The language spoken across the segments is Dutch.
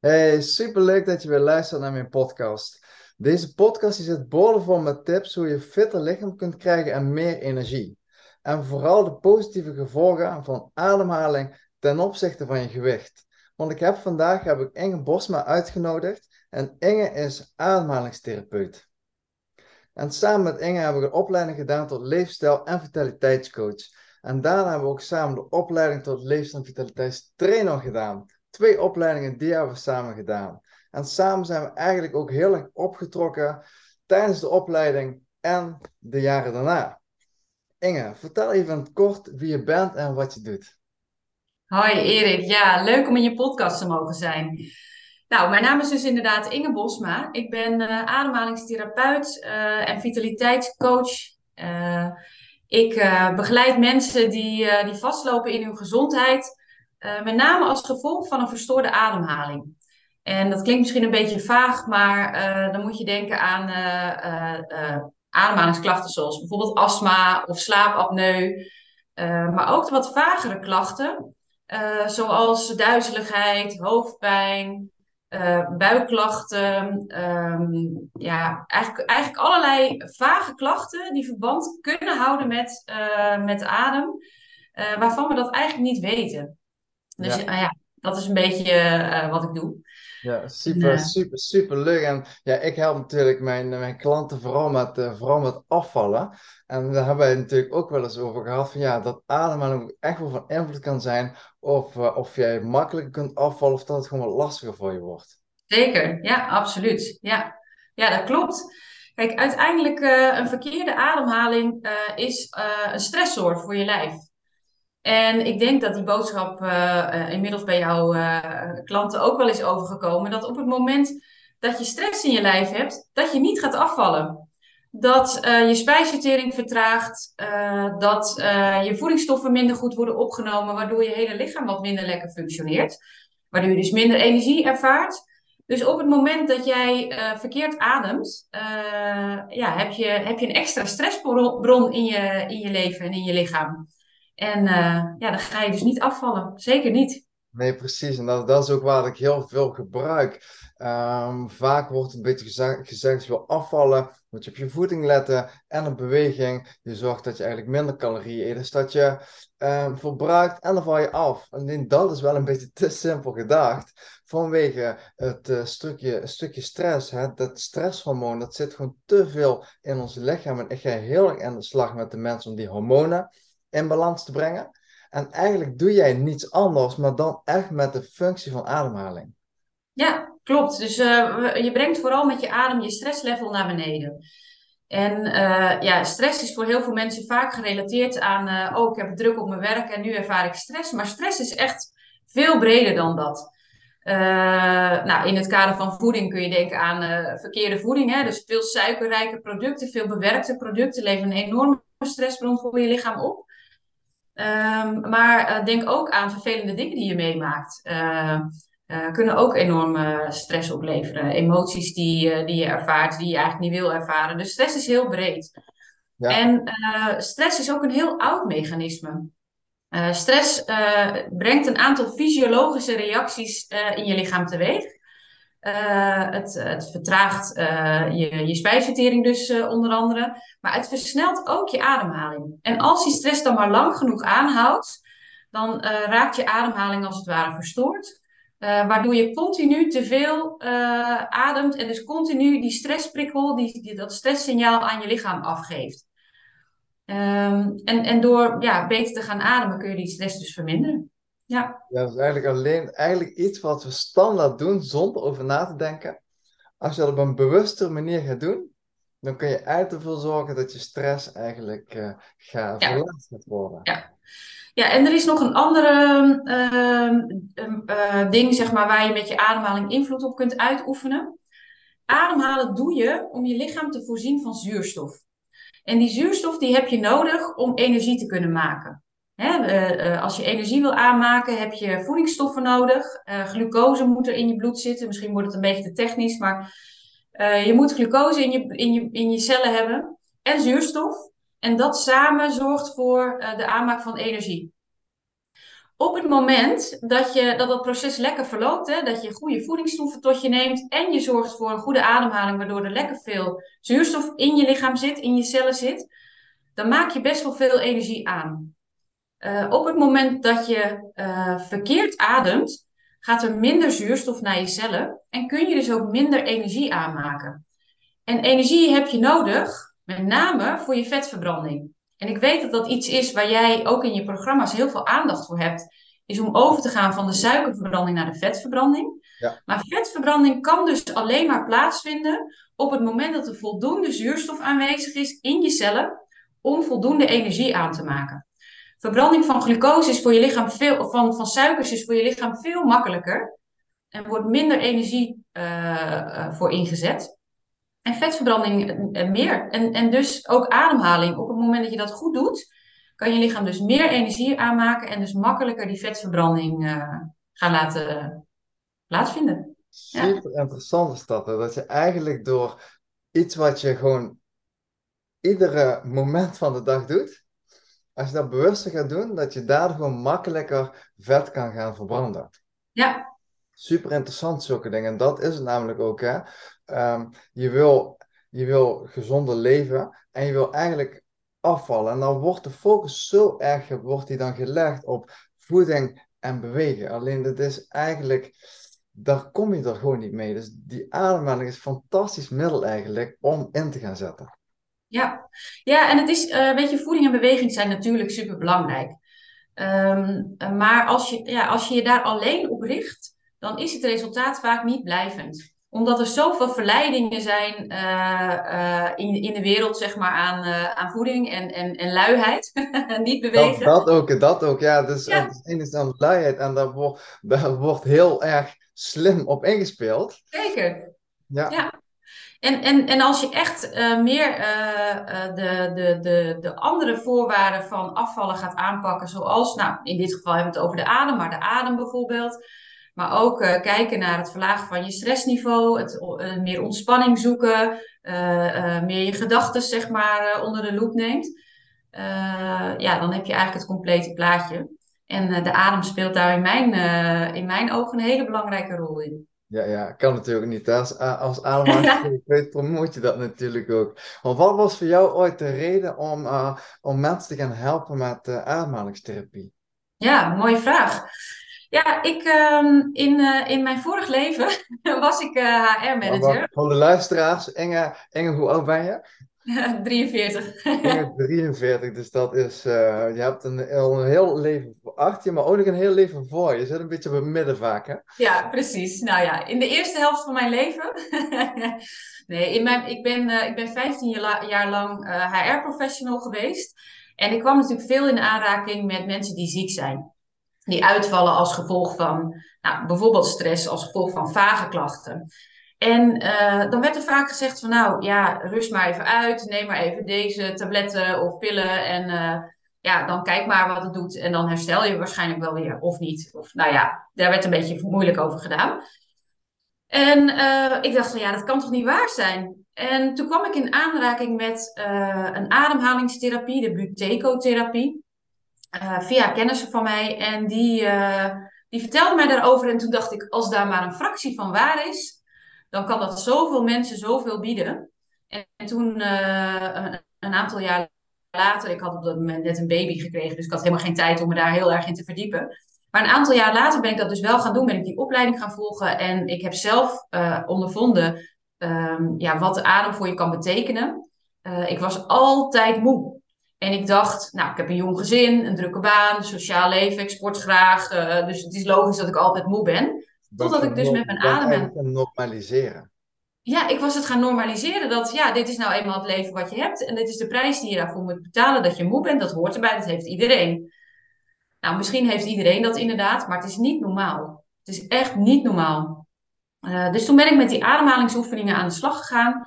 Hey, superleuk dat je weer luistert naar mijn podcast. Deze podcast is het boordevol met tips hoe je fitter lichaam kunt krijgen en meer energie. En vooral de positieve gevolgen van ademhaling ten opzichte van je gewicht. Want ik heb vandaag heb ik Inge Bosma uitgenodigd en Inge is ademhalingstherapeut. En samen met Inge hebben we een opleiding gedaan tot leefstijl- en vitaliteitscoach. En daarna hebben we ook samen de opleiding tot leefstijl- en vitaliteitstrainer gedaan. Twee opleidingen die hebben we samen gedaan. En samen zijn we eigenlijk ook heel erg opgetrokken tijdens de opleiding en de jaren daarna. Inge, vertel even kort wie je bent en wat je doet. Hoi Erik, ja, leuk om in je podcast te mogen zijn. Nou, mijn naam is dus inderdaad Inge Bosma. Ik ben uh, ademhalingstherapeut uh, en vitaliteitscoach. Uh, ik begeleid mensen die, die vastlopen in hun gezondheid, met name als gevolg van een verstoorde ademhaling. En dat klinkt misschien een beetje vaag, maar dan moet je denken aan ademhalingsklachten zoals bijvoorbeeld astma of slaapapneu. maar ook de wat vagere klachten, zoals duizeligheid, hoofdpijn, buikklachten, um, ja, eigenlijk, eigenlijk allerlei vage klachten die verband kunnen houden met, met adem, waarvan we dat eigenlijk niet weten. Dus ja, ja dat is een beetje wat ik doe. Ja, super, super, super leuk. En ja, ik help natuurlijk mijn, mijn klanten vooral met, uh, vooral met afvallen. En daar hebben wij natuurlijk ook wel eens over gehad van ja, dat ademhaling echt wel van invloed kan zijn of, uh, of jij makkelijker kunt afvallen of dat het gewoon wat lastiger voor je wordt. Zeker, ja, absoluut. Ja, ja dat klopt. Kijk, uiteindelijk uh, een verkeerde ademhaling is een stressor voor je lijf. En ik denk dat die boodschap uh, inmiddels bij jouw uh, klanten ook wel is overgekomen. Dat op het moment dat je stress in je lijf hebt, dat je niet gaat afvallen. Dat je spijsvertering vertraagt, dat je voedingsstoffen minder goed worden opgenomen, waardoor je hele lichaam wat minder lekker functioneert. Waardoor je dus minder energie ervaart. Dus op het moment dat jij verkeerd ademt, ja, heb, je, heb je een extra stressbron in je, in je leven en in je lichaam. En uh, ja, dan ga je dus niet afvallen. Zeker niet. Nee, precies. En dat, dat is ook waar ik heel veel gebruik. Um, vaak wordt een beetje gezegd, je wil afvallen, moet je op je voeding letten en op beweging. Je zorgt dat je eigenlijk minder calorieën eet, dus dat je um, verbruikt en dan val je af. Alleen dat is wel een beetje te simpel gedacht. Vanwege het uh, stukje, stukje stress, hè, dat stresshormoon, dat zit gewoon te veel in ons lichaam. En ik ga heel erg aan de slag met de mensen om die hormonen in balans te brengen. En eigenlijk doe jij niets anders, maar dan echt met de functie van ademhaling. Ja, klopt. Dus uh, je brengt vooral met je adem je stresslevel naar beneden. En uh, ja, stress is voor heel veel mensen vaak gerelateerd aan, uh, oh, ik heb druk op mijn werk en nu ervaar ik stress. Maar stress is echt veel breder dan dat. nou, in het kader van voeding kun je denken aan verkeerde voeding. Hè? Dus veel suikerrijke producten, veel bewerkte producten leveren een enorme stressbron voor je lichaam op. Um, maar uh, denk ook aan vervelende dingen die je meemaakt. Uh, uh, kunnen ook enorm stress opleveren. Emoties die, die je ervaart, die je eigenlijk niet wil ervaren. Dus stress is heel breed. Ja. En stress is ook een heel oud mechanisme. stress brengt een aantal fysiologische reacties in je lichaam teweeg. Uh, het, het, vertraagt uh, je, je spijsvertering dus onder andere. Maar het versnelt ook je ademhaling. En als die stress dan maar lang genoeg aanhoudt, dan raakt je ademhaling als het ware verstoord. waardoor je continu te veel ademt en dus continu die stressprikkel, die, die, dat stresssignaal aan je lichaam afgeeft. Um, en, en door ja, beter te gaan ademen kun je die stress dus verminderen. Ja. ja, dat is eigenlijk alleen eigenlijk iets wat we standaard doen zonder over na te denken. Als je dat op een bewuste manier gaat doen, dan kun je eigenlijk ervoor zorgen dat je stress eigenlijk uh, gaat, ja. gaat worden. Ja. ja, en er is nog een andere uh, uh, ding zeg maar, waar je met je ademhaling invloed op kunt uitoefenen. Ademhalen doe je om je lichaam te voorzien van zuurstof. En die zuurstof die heb je nodig om energie te kunnen maken. Hè, uh, als je energie wil aanmaken, heb je voedingsstoffen nodig. Uh, glucose moet er in je bloed zitten. Misschien wordt het een beetje te technisch, maar je moet glucose in je, in, je, in je cellen hebben. En zuurstof. En dat samen zorgt voor de aanmaak van energie. op het moment dat, je, dat dat proces lekker verloopt, hè, dat je goede voedingsstoffen tot je neemt en je zorgt voor een goede ademhaling, waardoor er lekker veel zuurstof in je lichaam zit, in je cellen zit, dan maak je best wel veel energie aan. Uh, op het moment dat je uh, verkeerd ademt, gaat er minder zuurstof naar je cellen en kun je dus ook minder energie aanmaken. En energie heb je nodig, met name voor je vetverbranding. En ik weet dat dat iets is waar jij ook in je programma's heel veel aandacht voor hebt, is om over te gaan van de suikerverbranding naar de vetverbranding. Ja. Maar vetverbranding kan dus alleen maar plaatsvinden op het moment dat er voldoende zuurstof aanwezig is in je cellen om voldoende energie aan te maken. Verbranding van glucose is voor je lichaam veel, van, van suikers is voor je lichaam veel makkelijker en wordt minder energie uh, voor ingezet. En vetverbranding uh, meer. En, en dus ook ademhaling. Op het moment dat je dat goed doet, kan je lichaam dus meer energie aanmaken en dus makkelijker die vetverbranding gaan laten plaatsvinden. Super ja. interessant dat. Dat je eigenlijk door iets wat je gewoon iedere moment van de dag doet, als je dat bewuster gaat doen, dat je daardoor gewoon makkelijker vet kan gaan verbranden. Ja. Super interessant, zulke dingen. En dat is het namelijk ook. Hè? Um, je, wil, je wil gezonder leven en je wil eigenlijk afvallen. En dan wordt de focus zo erg wordt die dan gelegd op voeding en bewegen. Alleen dat is eigenlijk, daar kom je er gewoon niet mee. Dus die ademhaling is een fantastisch middel eigenlijk om in te gaan zetten. Ja, ja en het is, uh, weet je, voeding en beweging zijn natuurlijk super belangrijk. Um, maar als je, ja, als je je daar alleen op richt, dan is het resultaat vaak niet blijvend omdat er zoveel verleidingen zijn uh, uh, in, in de wereld, zeg maar, aan, aan voeding en, en, en luiheid. niet bewegen. Dat, dat, ook, dat ook, ja. Dus ja. het is aan luiheid en daar wordt, daar wordt heel erg slim op ingespeeld. Zeker. Ja. ja. En, en, en als je echt uh, meer uh, uh, de, de, de, de andere voorwaarden van afvallen gaat aanpakken, zoals, nou, in dit geval hebben we het over de adem, maar de adem bijvoorbeeld. Maar ook kijken naar het verlagen van je stressniveau, het meer ontspanning zoeken, meer je gedachten zeg maar onder de loep neemt. ja, dan heb je eigenlijk het complete plaatje. En de adem speelt daar in mijn, in mijn ogen een hele belangrijke rol in. Ja, ja, kan natuurlijk niet. Als, als ademhalingstherapeut promoot je dat natuurlijk ook. Want wat was voor jou ooit de reden om, uh, om mensen te gaan helpen met uh, ademhalingstherapie? Ja, mooie vraag. Ja, ik, uh, in, uh, in mijn vorig leven was ik HR-manager. Voor de luisteraars, Inge, Inge, hoe oud ben je? 43. 43, dus dat is, uh, je hebt een, een heel leven achter je, maar ook nog een heel leven voor je. Je zit een beetje op het midden vaak, hè? Ja, precies. Nou ja, in de eerste helft van mijn leven. nee, in mijn, ik, ben, uh, ik ben 15 jaar, jaar lang uh, eh, HR-professional geweest. En ik kwam natuurlijk veel in aanraking met mensen die ziek zijn. Die uitvallen als gevolg van nou, bijvoorbeeld stress, als gevolg van vage klachten. En uh, dan werd er vaak gezegd van nou ja, rust maar even uit, neem maar even deze tabletten of pillen en uh, ja, dan kijk maar wat het doet en dan herstel je waarschijnlijk wel weer of niet. Of nou ja, daar werd een beetje moeilijk over gedaan. En uh, ik dacht van ja, dat kan toch niet waar zijn? En toen kwam ik in aanraking met een ademhalingstherapie, de butecotherapie, via kennissen van mij. En die, die vertelde mij daarover en toen dacht ik, als daar maar een fractie van waar is, dan kan dat zoveel mensen zoveel bieden. En, en toen, uh, een, aantal jaar later, ik had op dat moment net een baby gekregen, dus ik had helemaal geen tijd om me daar heel erg in te verdiepen. Maar een aantal jaar later ben ik dat dus wel gaan doen, ben ik die opleiding gaan volgen. En ik heb zelf uh, ondervonden um, ja, wat de adem voor je kan betekenen. Uh, ik was altijd moe. En ik dacht, nou, ik heb een jong gezin, een drukke baan, sociaal leven, ik sport graag. Dus het is logisch dat ik altijd moe ben. Totdat ik dus met mijn adem... normaliseren. Ja, ik was het gaan normaliseren. Dat ja, dit is nou eenmaal het leven wat je hebt. En dit is de prijs die je daarvoor moet betalen. Dat je moe bent, dat hoort erbij. Dat heeft iedereen. Nou, misschien heeft iedereen dat inderdaad. Maar het is niet normaal. Het is echt niet normaal. Uh, dus toen ben ik met die ademhalingsoefeningen aan de slag gegaan.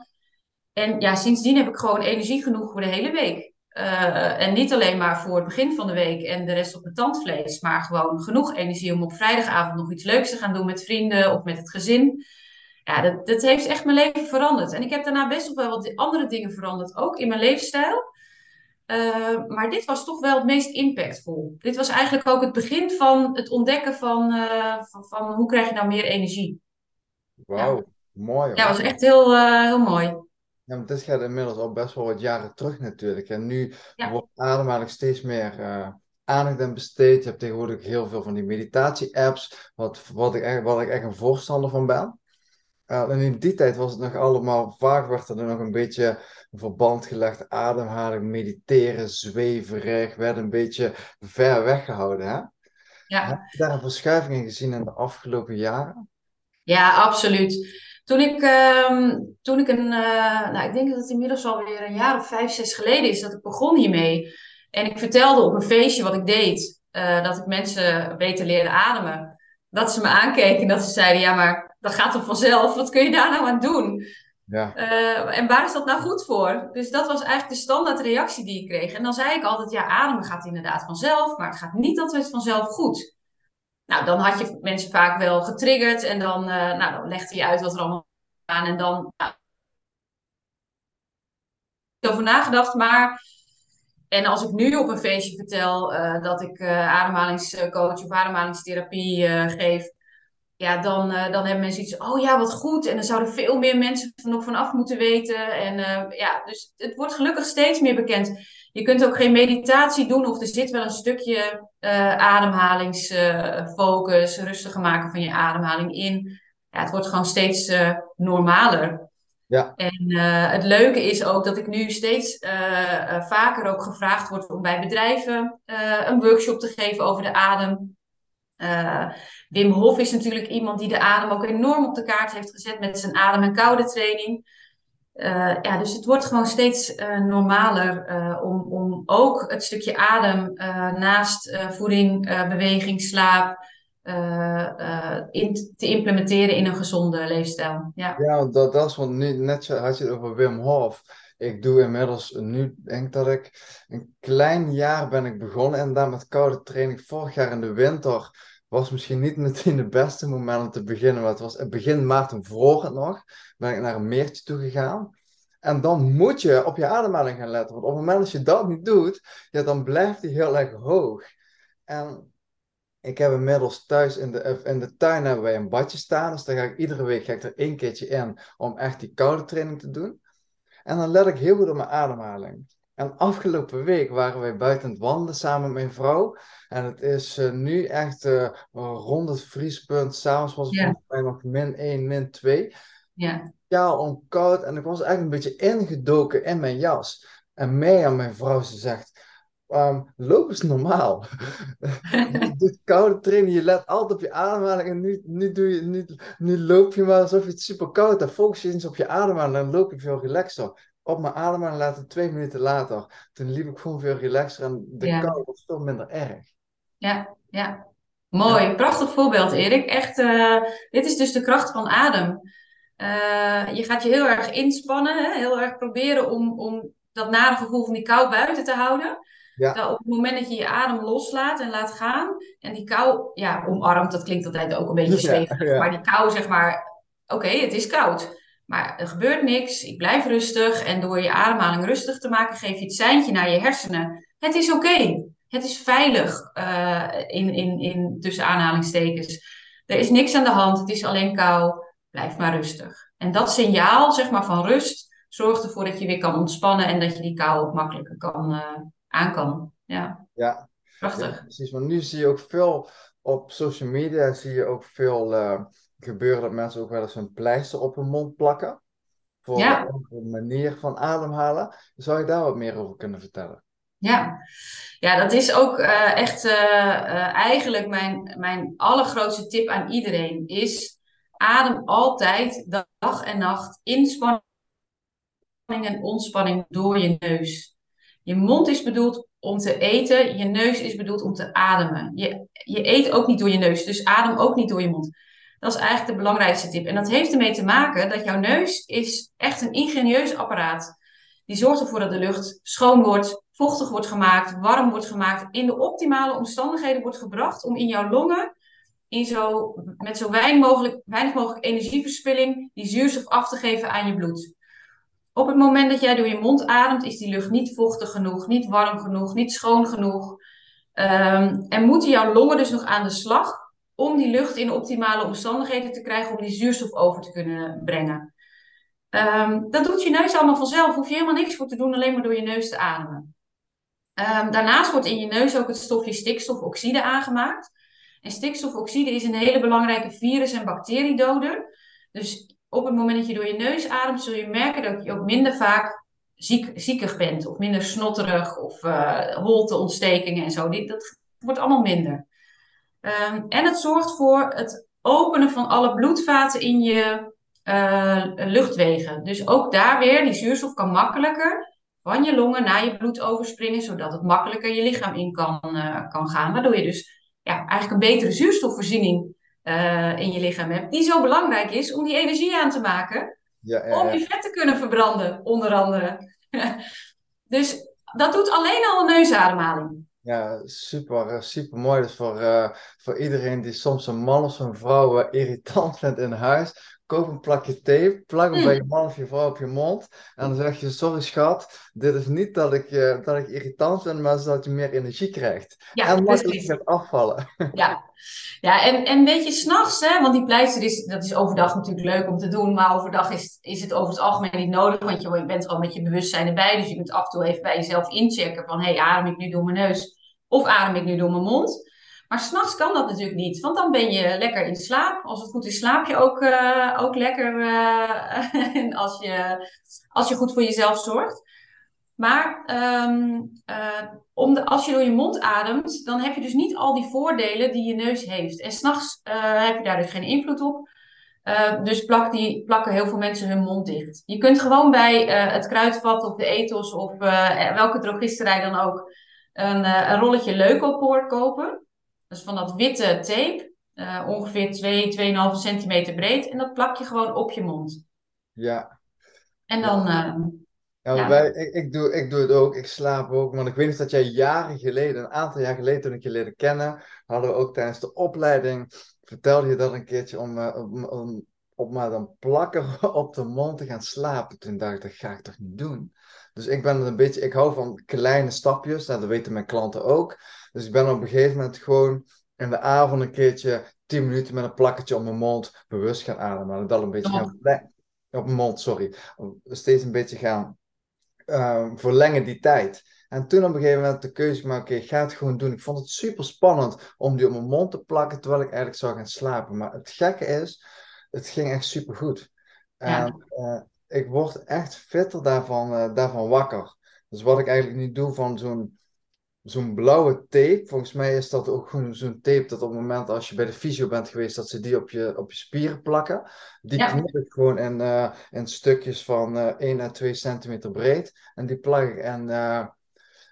En ja, sindsdien heb ik gewoon energie genoeg voor de hele week. Uh, en niet alleen maar voor het begin van de week en de rest op het tandvlees, maar gewoon genoeg energie om op vrijdagavond nog iets leuks te gaan doen met vrienden of met het gezin. Ja, dat, dat heeft echt mijn leven veranderd. En ik heb daarna best wel wat andere dingen veranderd, ook in mijn leefstijl. Uh, maar dit was toch wel het meest impactvol. Dit was eigenlijk ook het begin van het ontdekken van, uh, van, van, hoe krijg je nou meer energie. Wauw, ja. mooi. Ja, dat was echt heel, heel mooi. Ja, maar dit gaat inmiddels al best wel wat jaren terug natuurlijk. En nu ja. wordt ademhaling steeds meer aandacht aan besteed. Je hebt tegenwoordig heel veel van die meditatie-apps, wat, wat, ik, wat ik echt een voorstander van ben. Uh, en in die tijd was het nog allemaal, vaak werd er nog een beetje een verband gelegd, ademhaling, mediteren, zweverig, werd een beetje ver weggehouden. Hè? Ja. Heb je daar een verschuiving in gezien in de afgelopen jaren? Ja, absoluut. Toen ik, uh, toen ik een, uh, nou, ik denk dat het inmiddels alweer een jaar of vijf, zes geleden is dat ik begon hiermee. En ik vertelde op een feestje wat ik deed, uh, dat ik mensen beter leerde ademen. Dat ze me aankeken en dat ze zeiden, ja, maar dat gaat toch vanzelf? Wat kun je daar nou aan doen? Ja. Uh, en waar is dat nou goed voor? Dus dat was eigenlijk de standaard reactie die ik kreeg. En dan zei ik altijd, ja, ademen gaat inderdaad vanzelf, maar het gaat niet altijd vanzelf goed. Nou, dan had je mensen vaak wel getriggerd en dan, uh, nou, dan legde je uit wat er allemaal aan en dan nou, over nagedacht, maar en als ik nu op een feestje vertel uh, dat ik uh, ademhalingscoach of ademhalingstherapie geef, ja, dan, dan hebben mensen iets oh ja, wat goed. En dan zouden veel meer mensen er nog vanaf moeten weten. En ja, dus het wordt gelukkig steeds meer bekend. Je kunt ook geen meditatie doen of er zit wel een stukje ademhalingsfocus, rustiger maken van je ademhaling in. Ja, het wordt gewoon steeds normaler. Ja. En uh, het leuke is ook dat ik nu steeds uh, uh, vaker ook gevraagd word om bij bedrijven een workshop te geven over de adem. Wim Hof is natuurlijk iemand die de adem ook enorm op de kaart heeft gezet met zijn adem- en koude training. Ja, dus het wordt gewoon steeds normaler om, om ook het stukje adem naast voeding, beweging, slaap, in, te implementeren in een gezonde leefstijl. Ja, ja dat, dat is, want nu net had je het over Wim Hof. Ik doe inmiddels, nu denk dat ik een klein jaar ben ik begonnen en daar met koude training. Vorig jaar in de winter was misschien niet meteen de beste moment om te beginnen, maar het was begin maart, toen vroeg het nog, ben ik naar een meertje toe gegaan. En dan moet je op je ademhaling gaan letten, want op het moment dat je dat niet doet, ja, dan blijft die heel erg hoog. En ik heb inmiddels thuis in de, in de tuin hebben wij een badje staan. Dus daar ga ik iedere week ga ik er één keertje in om echt die koude training te doen. En dan let ik heel goed op mijn ademhaling. En afgelopen week waren wij buiten het wandelen samen met mijn vrouw. En het is uh, nu echt uh, rond het vriespunt. S'avonds was het volgens mij nog min 1, min 2. ja, Ja, om koud. En ik was echt een beetje ingedoken in mijn jas. En mij aan mijn vrouw, ze zegt... ehm, loop eens normaal. je doet koude trainen, je let altijd op je ademhaling. En nu, nu, doe je, nu, nu loop je maar alsof je het super koud hebt. Focus je eens op je ademhaling, dan loop je veel relaxer. Op mijn ademhaling laten twee minuten later. Toen liep ik gewoon veel relaxer en de Ja. kou was veel minder erg. ja, ja. Mooi, prachtig voorbeeld, Erik. Echt, eh, dit is dus de kracht van adem. Eh, je gaat je heel erg inspannen, hè? heel erg proberen om, om dat nare gevoel van die kou buiten te houden. Ja. Op het moment dat je je adem loslaat en laat gaan en die kou ja, omarmt, dat klinkt altijd ook een beetje zweverig, maar die kou zeg maar, oké, het is koud, maar er gebeurt niks, ik blijf rustig en door je ademhaling rustig te maken geef je het seintje naar je hersenen. Het is oké, het is veilig eh, in, in, in tussen aanhalingstekens. Er is niks aan de hand, het is alleen kou, blijf maar rustig. En dat signaal zeg maar van rust zorgt ervoor dat je weer kan ontspannen en dat je die kou ook makkelijker kan, eh, aan kan. Ja, Ja, ja, prachtig. precies. Want nu zie je ook veel op social media, zie je ook veel eh, gebeuren dat mensen ook wel eens een pleister op hun mond plakken. Voor Ja. een manier van ademhalen. Zou je daar wat meer over kunnen vertellen? Ja, ja dat is ook eh, echt eh, eh, eigenlijk mijn, mijn allergrootste tip aan iedereen is adem altijd dag en nacht inspanning en ontspanning door je neus. Je mond is bedoeld om te eten, je neus is bedoeld om te ademen. Je, je eet ook niet door je neus, dus adem ook niet door je mond. Dat is eigenlijk de belangrijkste tip. En dat heeft ermee te maken dat jouw neus is echt een ingenieus apparaat. Die zorgt ervoor dat de lucht schoon wordt, vochtig wordt gemaakt, warm wordt gemaakt, in de optimale omstandigheden wordt gebracht om in jouw longen in zo, met zo weinig mogelijk, weinig mogelijk energieverspilling die zuurstof af te geven aan je bloed. op het moment dat jij door je mond ademt, is die lucht niet vochtig genoeg, niet warm genoeg, niet schoon genoeg. Ehm, en moeten jouw longen dus nog aan de slag om die lucht in optimale omstandigheden te krijgen om die zuurstof over te kunnen brengen. Um, dat doet je neus allemaal vanzelf, hoef je helemaal niks voor te doen, alleen maar door je neus te ademen. Um, daarnaast wordt in je neus ook het stofje stikstofoxide aangemaakt. En stikstofoxide is een hele belangrijke virus- en bacteriedoder. Dus op het moment dat je door je neus ademt, zul je merken dat je ook minder vaak ziek, ziekig bent. Of minder snotterig of uh, holteontstekingen en zo. Dat wordt allemaal minder. Um, en het zorgt voor het openen van alle bloedvaten in je uh, luchtwegen. Dus ook daar weer, die zuurstof kan makkelijker van je longen naar je bloed overspringen, zodat het makkelijker je lichaam in kan, uh, kan gaan. Waardoor je dus ja, eigenlijk een betere zuurstofvoorziening uh, in je lichaam hebt, die zo belangrijk is om die energie aan te maken, ja, ja, om je vet te kunnen verbranden, onder andere. dus dat doet alleen al een neusademhaling. Ja, super, super mooi. Dus voor, uh, voor iedereen die soms een man of een vrouw irritant vindt in huis, koop een plakje tape, plak hem bij je man of je vrouw op je mond. En dan zeg je, sorry schat, dit is niet dat ik, uh, dat ik irritant ben, maar zodat je meer energie krijgt. Ja, en makkelijk gaat afvallen. Ja, ja en, en weet je, s'nachts, want die pleister is, dat is overdag natuurlijk leuk om te doen, maar overdag is, is het over het algemeen niet nodig, want je, bent al met je bewustzijn erbij, dus je kunt af en toe even bij jezelf inchecken van, hé, hey, adem ik nu door mijn neus of adem ik nu door mijn mond? Maar s'nachts kan dat natuurlijk niet, want dan ben je lekker in slaap. Als het goed is, slaap je ook, uh, ook lekker uh, als, je, als je goed voor jezelf zorgt. Maar um, uh, om de, als je door je mond ademt, dan heb je dus niet al die voordelen die je neus heeft. En s'nachts heb je daar dus geen invloed op. dus plak die, plakken heel veel mensen hun mond dicht. Je kunt gewoon bij het kruidvat of de ethos of welke drogisterij dan ook een, een rolletje leukopoor kopen. Dus van dat witte tape, uh, ongeveer 2, 2,5 centimeter breed. En dat plak je gewoon op je mond. Ja. En dan... Uh, ja, ja. Wij, ik, ik, doe, ik doe het ook, ik slaap ook. Want ik weet dat jij jaren geleden, een aantal jaar geleden toen ik je leerde kennen, hadden we ook tijdens de opleiding, vertelde je dat een keertje om, uh, om, om op maar dan plakken op de mond te gaan slapen. Toen dacht ik, dat ga ik toch niet doen? Dus ik ben een beetje, ik hou van kleine stapjes, dat weten mijn klanten ook. Dus ik ben op een gegeven moment gewoon in de avond een keertje 10 minuten met een plakketje op mijn mond bewust gaan ademen. En dat een beetje gaan, op mijn mond, sorry. Steeds een beetje gaan uh, verlengen die tijd. En toen op een gegeven moment de keuze gemaakt, oké, okay, ga het gewoon doen. Ik vond het super spannend om die op mijn mond te plakken terwijl ik eigenlijk zou gaan slapen. Maar het gekke is, het ging echt super goed. En uh, ik word echt fitter daarvan, uh, daarvan wakker. Dus wat ik eigenlijk niet doe van zo'n zo'n blauwe tape. Volgens mij is dat ook gewoon zo'n tape dat op het moment als je bij de fysio bent geweest, dat ze die op je, op je spieren plakken. Die ja. knip ik gewoon in, uh, in stukjes van uh, 1 à 2 centimeter breed. En die plak ik en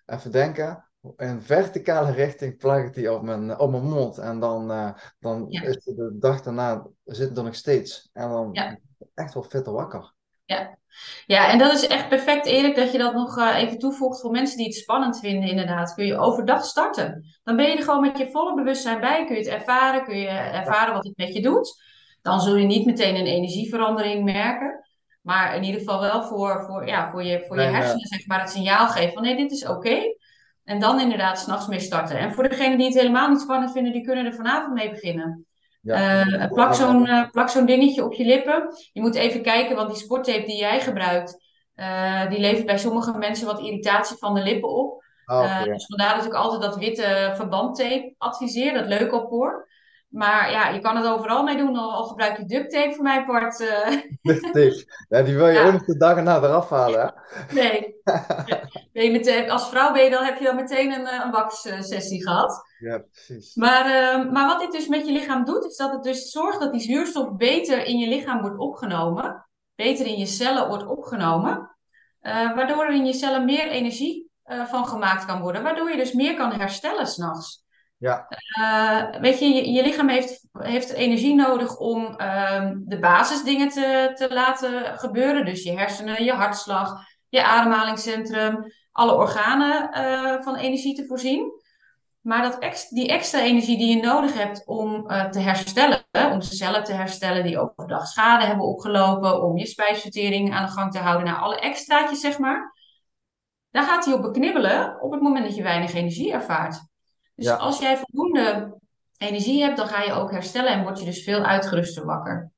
even denken. In verticale richting plak ik die op mijn, op mijn mond. En dan, uh, dan ja. is de dag daarna zit er nog steeds. En dan ja. echt wel fitter wakker. Ja. ja, en dat is echt perfect, Erik, dat je dat nog uh, even toevoegt voor mensen die het spannend vinden, inderdaad. Kun je overdag starten. Dan ben je er gewoon met je volle bewustzijn bij. Kun je het ervaren, kun je ervaren wat het met je doet. Dan zul je niet meteen een energieverandering merken. Maar in ieder geval wel voor, voor, ja, voor, je, voor je hersenen zeg maar, het signaal geven van nee, dit is oké. En dan inderdaad s'nachts mee starten. En voor degenen die het helemaal niet spannend vinden, die kunnen er vanavond mee beginnen. Ja. Uh, plak zo'n uh, plak zo'n dingetje op je lippen. Je moet even kijken, want die sporttape die jij gebruikt, uh, die levert bij sommige mensen wat irritatie van de lippen op. Oh, okay. Dus vandaar dat ik altijd dat witte verbandtape adviseer, dat leuk op hoor. Maar ja, je kan het overal mee doen, al, al gebruik je duct tape voor mijn part. Duct tape, ja, die wil je ja. ook nog de dag erna eraf halen, hè? Nee. nee met, als vrouw ben je dan, heb je dan meteen een, een waxsessie gehad. Ja, precies. Maar, uh, maar wat dit dus met je lichaam doet, is dat het dus zorgt dat die zuurstof beter in je lichaam wordt opgenomen. Beter in je cellen wordt opgenomen. Uh, waardoor er in je cellen meer energie uh, van gemaakt kan worden. Waardoor je dus meer kan herstellen s'nachts. Ja. weet je, je, je, lichaam heeft, heeft energie nodig om ehm, de basisdingen te, te laten gebeuren. Dus je hersenen, je hartslag, je ademhalingscentrum. Alle organen van energie te voorzien. Maar dat ex, die extra energie die je nodig hebt om uh, te herstellen, om om cellen te herstellen die overdag schade hebben opgelopen, om je spijsvertering aan de gang te houden. Nou, alle extraatjes, zeg maar. Daar gaat hij op beknibbelen op het moment dat je weinig energie ervaart. Dus als jij voldoende energie hebt, dan ga je ook herstellen en word je dus veel uitgeruster wakker.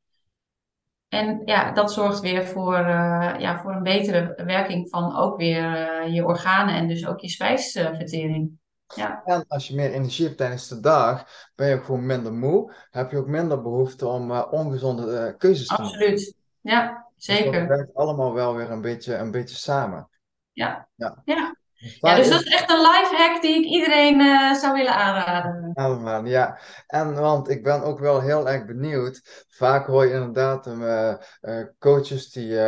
En ja, dat zorgt weer voor, uh, ja, voor een betere werking van ook weer uh, je organen en dus ook je spijsvertering. Ja. En als je meer energie hebt tijdens de dag, ben je ook gewoon minder moe. Heb je ook minder behoefte om uh, ongezonde keuzes te maken. Absoluut, ja, zeker. Dus dat werkt allemaal wel weer een beetje, een beetje samen. Ja. ja. ja. Ja, dus dat is echt een life hack die ik iedereen uh, zou willen aanraden. Aanraden, ja. En want ik ben ook wel heel erg benieuwd. Vaak hoor je inderdaad uh, uh, coaches die,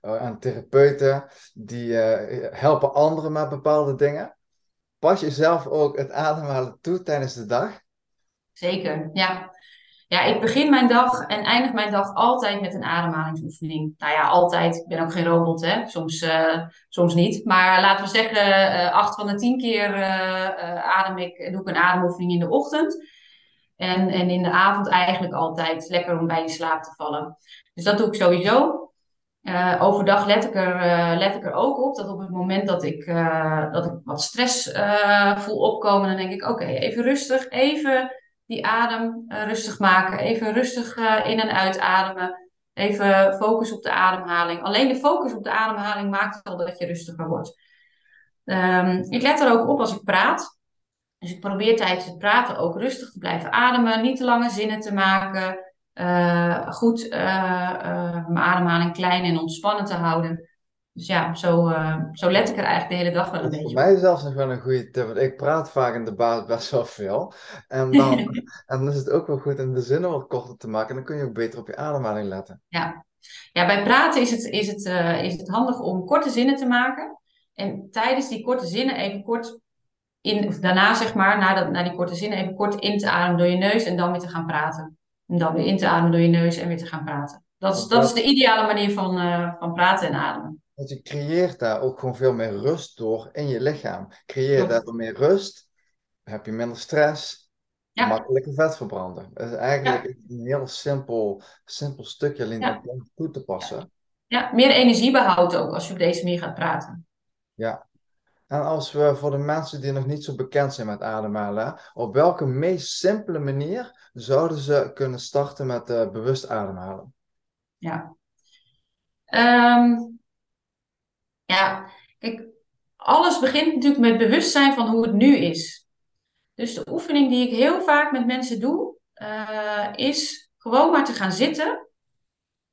en therapeuten die helpen anderen met bepaalde dingen. Pas je zelf ook het ademhalen toe tijdens de dag? Zeker, ja. Ja, ik begin mijn dag en eindig mijn dag altijd met een ademhalingsoefening. Nou ja, altijd. Ik ben ook geen robot, hè. Soms, uh, soms niet. Maar laten we zeggen, uh, acht van de tien keer uh, adem ik, doe ik een ademoefening in de ochtend. En, en in de avond eigenlijk altijd lekker om bij in slaap te vallen. Dus dat doe ik sowieso. Overdag let ik, er, let ik er ook op dat op het moment dat ik, dat ik wat stress voel opkomen, dan denk ik: oké, even rustig, even die adem rustig maken. Even rustig in en uitademen. Even focus op de ademhaling. Alleen de focus op de ademhaling maakt al dat je rustiger wordt. Um, ik let er ook op als ik praat. Dus ik probeer tijdens het praten ook rustig te blijven ademen. Niet te lange zinnen te maken. Uh, goed mijn ademhaling klein en ontspannen te houden. Dus ja, zo, zo let ik er eigenlijk de hele dag wel een beetje op. Voor mij zelfs nog wel een goede tip, want ik praat vaak in de baas best wel veel. En dan, en dan is het ook wel goed om de zinnen wat korter te maken. En dan kun je ook beter op je ademhaling letten. Ja, ja bij praten is het, is, het, uh, is het handig om korte zinnen te maken. En tijdens die korte zinnen even kort in, of daarna zeg maar, na, dat, na die korte zinnen even kort in te ademen door je neus en dan weer te gaan praten. En dan weer in te ademen door je neus en weer te gaan praten. Dat is, dat is de ideale manier van, uh, van praten en ademen. Want je creëert daar ook gewoon veel meer rust door in je lichaam. Creëer je daardoor meer rust, heb je minder stress, ja. makkelijker vet verbranden. Dat is eigenlijk een heel simpel, simpel stukje alleen ja. om toe te passen. Ja, meer energiebehoud ook als je op deze manier gaat praten. Ja. En als we voor de mensen die nog niet zo bekend zijn met ademhalen, op welke meest simpele manier zouden ze kunnen starten met uh, bewust ademhalen? Ja. Um, ja, kijk, alles begint natuurlijk met bewustzijn van hoe het nu is. Dus de oefening die ik heel vaak met mensen doe, uh, is gewoon maar te gaan zitten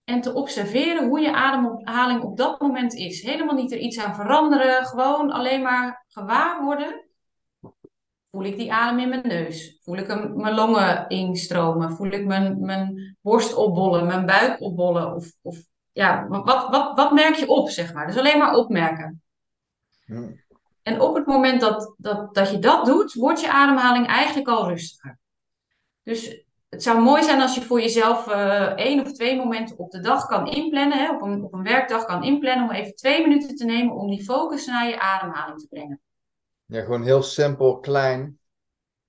en te observeren hoe je ademhaling op dat moment is. Helemaal niet er iets aan veranderen, gewoon alleen maar gewaar worden. Voel ik die adem in mijn neus? Voel ik hem, mijn longen instromen? Voel ik mijn, mijn borst opbollen, mijn buik opbollen? Of, of ja, wat, wat, wat merk je op, zeg maar? Dus alleen maar opmerken. En op het moment dat, dat, dat je dat doet, wordt je ademhaling eigenlijk al rustiger. Dus het zou mooi zijn als je voor jezelf uh, één of twee momenten op de dag kan inplannen, hè, op, een, op een werkdag kan inplannen, om even twee minuten te nemen om die focus naar je ademhaling te brengen. Ja, gewoon heel simpel, klein.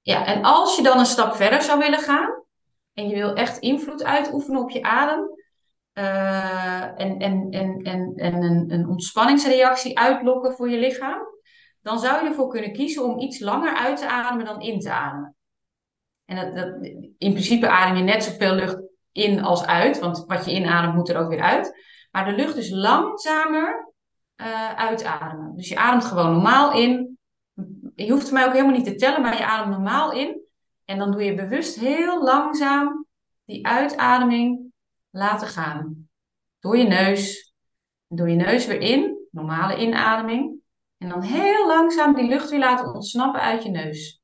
Ja, en als je dan een stap verder zou willen gaan en je wil echt invloed uitoefenen op je adem, uh, en, en, en, en, en een, een ontspanningsreactie uitlokken voor je lichaam, dan zou je ervoor kunnen kiezen om iets langer uit te ademen dan in te ademen. En dat, in principe adem je net zoveel lucht in als uit, want wat je inademt moet er ook weer uit. Maar de lucht is langzamer uh, uitademen. Dus je ademt gewoon normaal in. Je hoeft mij ook helemaal niet te tellen, maar je ademt normaal in. En dan doe je bewust heel langzaam die uitademing laten gaan. Door je neus. Door je neus weer in, normale inademing. En dan heel langzaam die lucht weer laten ontsnappen uit je neus.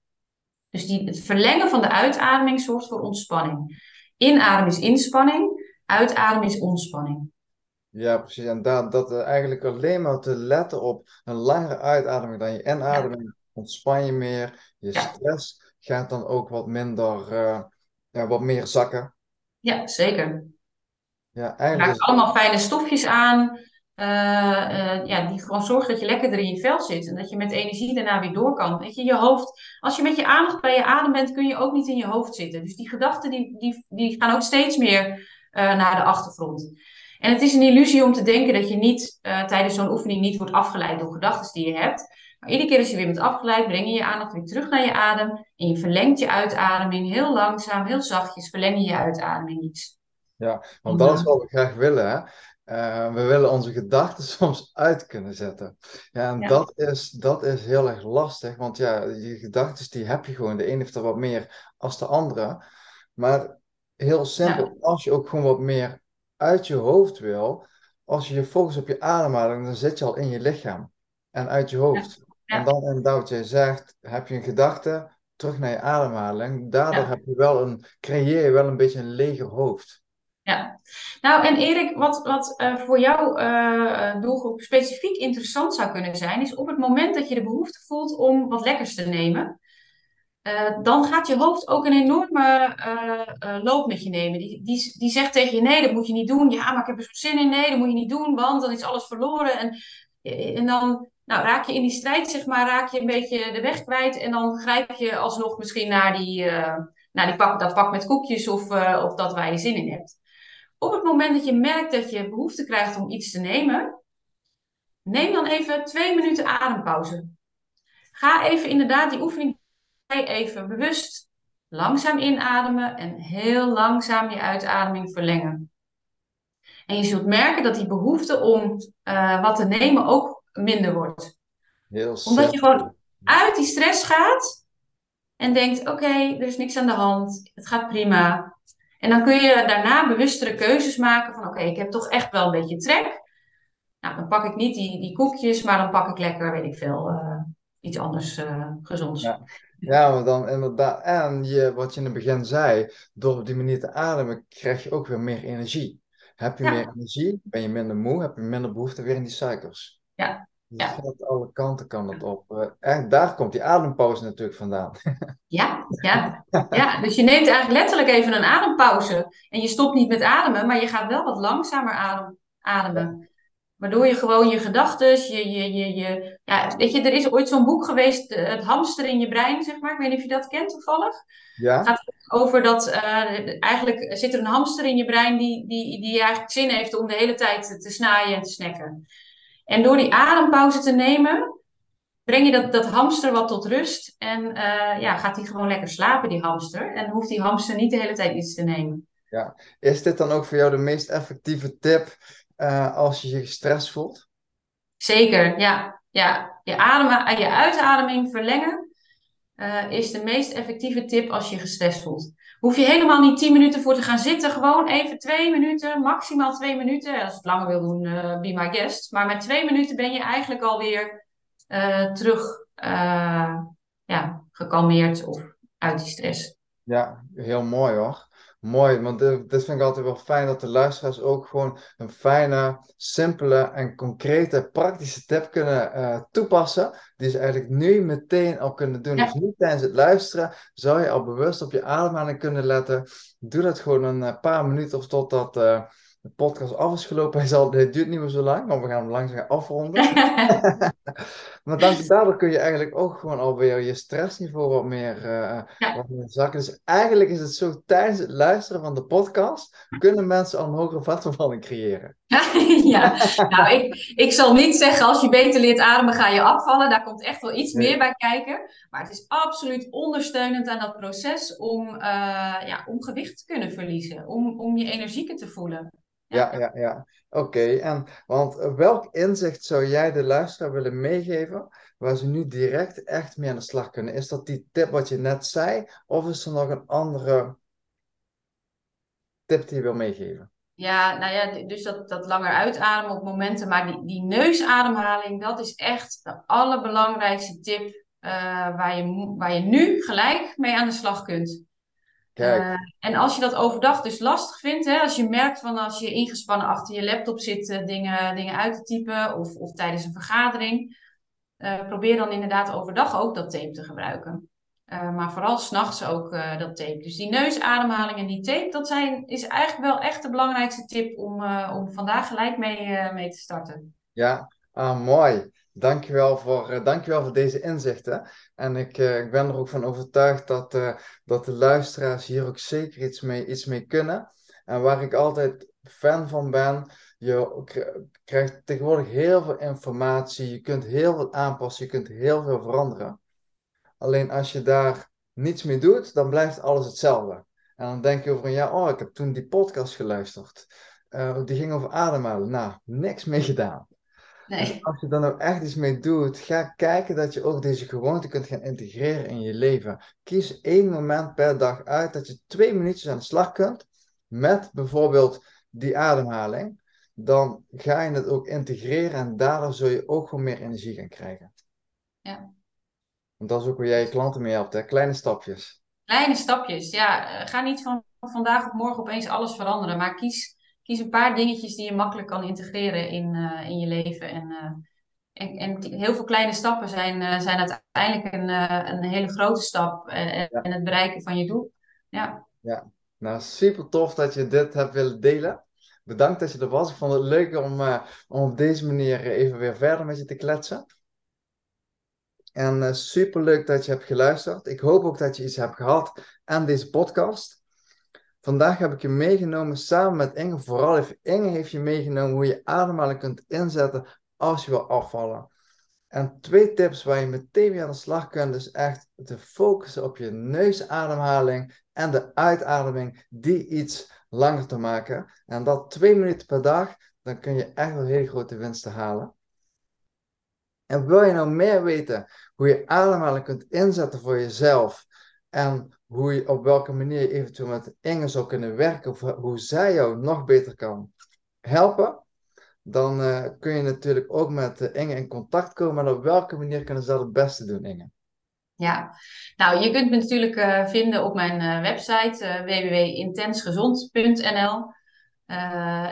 Dus die, het verlengen van de uitademing zorgt voor ontspanning. Inademen is inspanning, uitademen is ontspanning. Ja, precies. En dat, dat eigenlijk alleen maar te letten op een langere uitademing dan je inademing, ontspan je meer. Je stress gaat dan ook wat minder, uh, ja, wat meer zakken. Ja, zeker. Ja, eigenlijk... Maakt allemaal fijne stofjes aan. Ja, die gewoon zorgt dat je lekkerder in je vel zit. En dat je met energie daarna weer door kan. Weet je, je hoofd, als je met je aandacht bij je adem bent, kun je ook niet in je hoofd zitten. Dus die gedachten die, die, die gaan ook steeds meer naar de achtergrond. En het is een illusie om te denken dat je niet tijdens zo'n oefening niet wordt afgeleid door gedachten die je hebt. Maar iedere keer als je weer bent afgeleid, breng je je aandacht weer terug naar je adem. En je verlengt je uitademing heel langzaam, heel zachtjes, verleng je je uitademing iets. Ja, want dat is wat we graag willen. Hè? Uh, we willen onze gedachten soms uit kunnen zetten. Ja, en Dat, is, dat is heel erg lastig, want ja, je gedachten die heb je gewoon. De een heeft er wat meer als de andere. Maar heel simpel, als je ook gewoon wat meer uit je hoofd wil, als je je focust op je ademhaling, dan zit je al in je lichaam en uit je hoofd. En dan inderdaad, jij zegt, heb je een gedachte, terug naar je ademhaling. Daardoor heb je wel een, creëer je wel een beetje een leger hoofd. Ja, nou en Erik, wat, wat uh, voor jouw uh, doelgroep specifiek interessant zou kunnen zijn, is op het moment dat je de behoefte voelt om wat lekkers te nemen, uh, dan gaat je hoofd ook een enorme loop met je nemen. Die, die, die zegt tegen je, nee, dat moet je niet doen. Ja, maar ik heb er zo'n zin in. Nee, dat moet je niet doen, want dan is alles verloren. En, en dan nou, raak je in die strijd, zeg maar, raak je een beetje de weg kwijt. En dan grijp je alsnog misschien naar, die, naar die pak, dat pak met koekjes of, of dat waar je zin in hebt. Op het moment dat je merkt dat je behoefte krijgt om iets te nemen, neem dan even twee minuten adempauze. Ga even inderdaad die oefening even bewust langzaam inademen en heel langzaam je uitademing verlengen. En je zult merken dat die behoefte om uh, wat te nemen ook minder wordt. Heel Omdat je gewoon uit die stress gaat en denkt: oké, er is niks aan de hand, het gaat prima. En dan kun je daarna bewustere keuzes maken van: oké, ik heb toch echt wel een beetje trek. Nou, dan pak ik niet die, die koekjes, maar dan pak ik lekker, weet ik veel, uh, iets anders uh, gezonds. Ja. Ja, maar dan inderdaad. En je, wat je in het begin zei, door op die manier te ademen, krijg je ook weer meer energie. Heb je meer energie, ben je minder moe, heb je minder behoefte weer in die suikers. Ja. Ja. gaat alle kanten kan het op. En eh, daar komt die adempauze natuurlijk vandaan. Ja, ja, ja, dus je neemt eigenlijk letterlijk even een adempauze. En je stopt niet met ademen, maar je gaat wel wat langzamer adem, ademen. Waardoor je gewoon je gedachten, je, je, je, je, ja, weet je, er is ooit zo'n boek geweest, eh, Het hamster in je brein, zeg maar. Ik weet niet of je dat kent toevallig. Ja. Het gaat over dat, uh, eigenlijk zit er een hamster in je brein die, die, die eigenlijk zin heeft om de hele tijd te snaaien en te snacken. En door die adempauze te nemen, breng je dat, dat hamster wat tot rust. En uh, ja, gaat hij gewoon lekker slapen, die hamster. En hoeft die hamster niet de hele tijd iets te nemen. Ja. Is dit dan ook voor jou de meest effectieve tip uh, als je je gestrest voelt? Zeker, ja. ja. Je, adem, je uitademing verlengen uh, is de meest effectieve tip als je gestrest voelt. Hoef je helemaal niet 10 minuten voor te gaan zitten. Gewoon even twee minuten, maximaal twee minuten. Als je het langer wil doen, uh, be my guest. Maar met twee minuten ben je eigenlijk alweer uh, terug ja, gekalmeerd of uit die stress. Ja, heel mooi hoor. Mooi, want dit, vind ik altijd wel fijn dat de luisteraars ook gewoon een fijne, simpele en concrete, praktische tip kunnen uh, toepassen. Die ze eigenlijk nu meteen al kunnen doen. Dus niet tijdens het luisteren zou je al bewust op je ademhaling kunnen letten. Doe dat gewoon een eh, paar minuten of totdat uh, de podcast af is gelopen. Hij zal, het duurt niet meer zo lang, want we gaan hem langzaam afronden. maar dan, daardoor kun je eigenlijk ook gewoon alweer je stressniveau wat meer, uh, wat meer zakken. Dus eigenlijk is het zo, tijdens het luisteren van de podcast, kunnen mensen al een hogere vatvervalling creëren. ja, nou ik, ik zal niet zeggen als je beter leert ademen ga je afvallen. Daar komt echt wel iets meer bij kijken. Maar het is absoluut ondersteunend aan dat proces om, uh, ja, om gewicht te kunnen verliezen. Om, om je energieker te voelen. Ja, ja, ja. Oké, en want welk inzicht zou jij de luisteraar willen meegeven waar ze nu direct echt mee aan de slag kunnen? Is dat die tip wat je net zei, of is er nog een andere tip die je wil meegeven? Ja, nou ja, dus dat, dat langer uitademen op momenten, maar die, die neusademhaling, dat is echt de allerbelangrijkste tip uh, waar, je, waar je nu gelijk mee aan de slag kunt. Uh, en als je dat overdag dus lastig vindt, hè, als je merkt van als je ingespannen achter je laptop zit uh, dingen, dingen uit te typen of, of tijdens een vergadering, uh, probeer dan inderdaad overdag ook dat tape te gebruiken. maar vooral s'nachts ook dat tape. Dus die neusademhaling en die tape, dat zijn, is eigenlijk wel echt de belangrijkste tip om, om vandaag gelijk mee, mee te starten. Ja, ah, mooi. Dankjewel voor, uh, dankjewel voor deze inzichten. En ik, uh, ik ben er ook van overtuigd dat, uh, dat de luisteraars hier ook zeker iets mee, iets mee kunnen. En waar ik altijd fan van ben, je krijgt tegenwoordig heel veel informatie, je kunt heel veel aanpassen, je kunt heel veel veranderen. Alleen als je daar niets mee doet, dan blijft alles hetzelfde. En dan denk je over ja, oh, ik heb toen die podcast geluisterd. die ging over ademhalen. Nou, niks mee gedaan. Nee. als je dan ook echt iets mee doet, ga kijken dat je ook deze gewoonte kunt gaan integreren in je leven. Kies één moment per dag uit dat je twee minuutjes aan de slag kunt met bijvoorbeeld die ademhaling. Dan ga je het ook integreren en daardoor zul je ook gewoon meer energie gaan krijgen. Ja. Want dat is ook waar jij je klanten mee helpt, hè? kleine stapjes. Kleine stapjes, ja. Ga niet van vandaag op morgen opeens alles veranderen, maar kies kies een paar dingetjes die je makkelijk kan integreren in, uh, in je leven. En, uh, en, en, heel veel kleine stappen zijn, uh, zijn uiteindelijk een, een hele grote stap en ja. het bereiken van je doel. Ja. ja, nou super tof dat je dit hebt willen delen. Bedankt dat je er was. Ik vond het leuk om, om op deze manier even weer verder met je te kletsen. En super leuk dat je hebt geluisterd. Ik hoop ook dat je iets hebt gehad aan deze podcast. Vandaag heb ik je meegenomen samen met Inge. Vooral heeft Inge heeft je meegenomen hoe je ademhaling kunt inzetten als je wil afvallen. En twee tips waar je meteen weer aan de slag kunt, is echt te focussen op je neusademhaling en de uitademing, die iets langer te maken. En dat twee minuten per dag, dan kun je echt wel hele grote winsten halen. En wil je nou meer weten hoe je ademhaling kunt inzetten voor jezelf en hoe je, op welke manier je eventueel met Inge zou kunnen werken, of hoe zij jou nog beter kan helpen, dan uh, kun je natuurlijk ook met Inge in contact komen. En op welke manier kunnen ze dat het beste doen, Inge? Ja, nou, je kunt me natuurlijk uh, vinden op mijn website www.intensgezond.nl.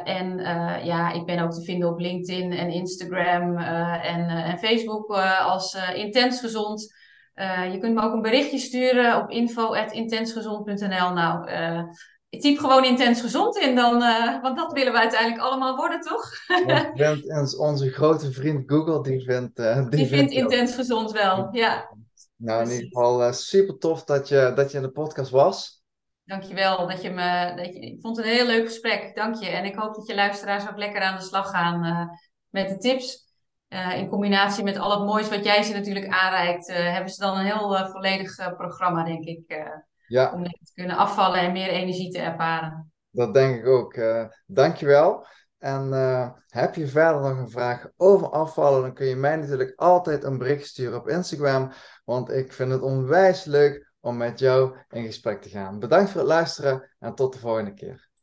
en ja, ik ben ook te vinden op LinkedIn en Instagram en, en Facebook als Intens Gezond. Uh, je kunt me ook een berichtje sturen op info.intensgezond.nl. Nou, uh, ik typ gewoon intens gezond in, dan, uh, want dat willen we uiteindelijk allemaal worden, toch? Onze grote vriend Google, die vindt... die, die vindt intens gezond wel, ja. Nou, in ieder geval super tof dat je, dat je in de podcast was. Dankjewel, dat je me... Dat je, ik vond het een heel leuk gesprek, dank je. En ik hoop dat je luisteraars ook lekker aan de slag gaan met de tips. Uh, in combinatie met al het moois wat jij ze natuurlijk aanreikt, uh, hebben ze dan een heel uh, volledig programma, denk ik. ja. Om te kunnen afvallen en meer energie te ervaren. Dat denk ik ook. dankjewel. En heb je verder nog een vraag over afvallen, dan kun je mij natuurlijk altijd een bericht sturen op Instagram. Want ik vind het onwijs leuk om met jou in gesprek te gaan. Bedankt voor het luisteren en tot de volgende keer.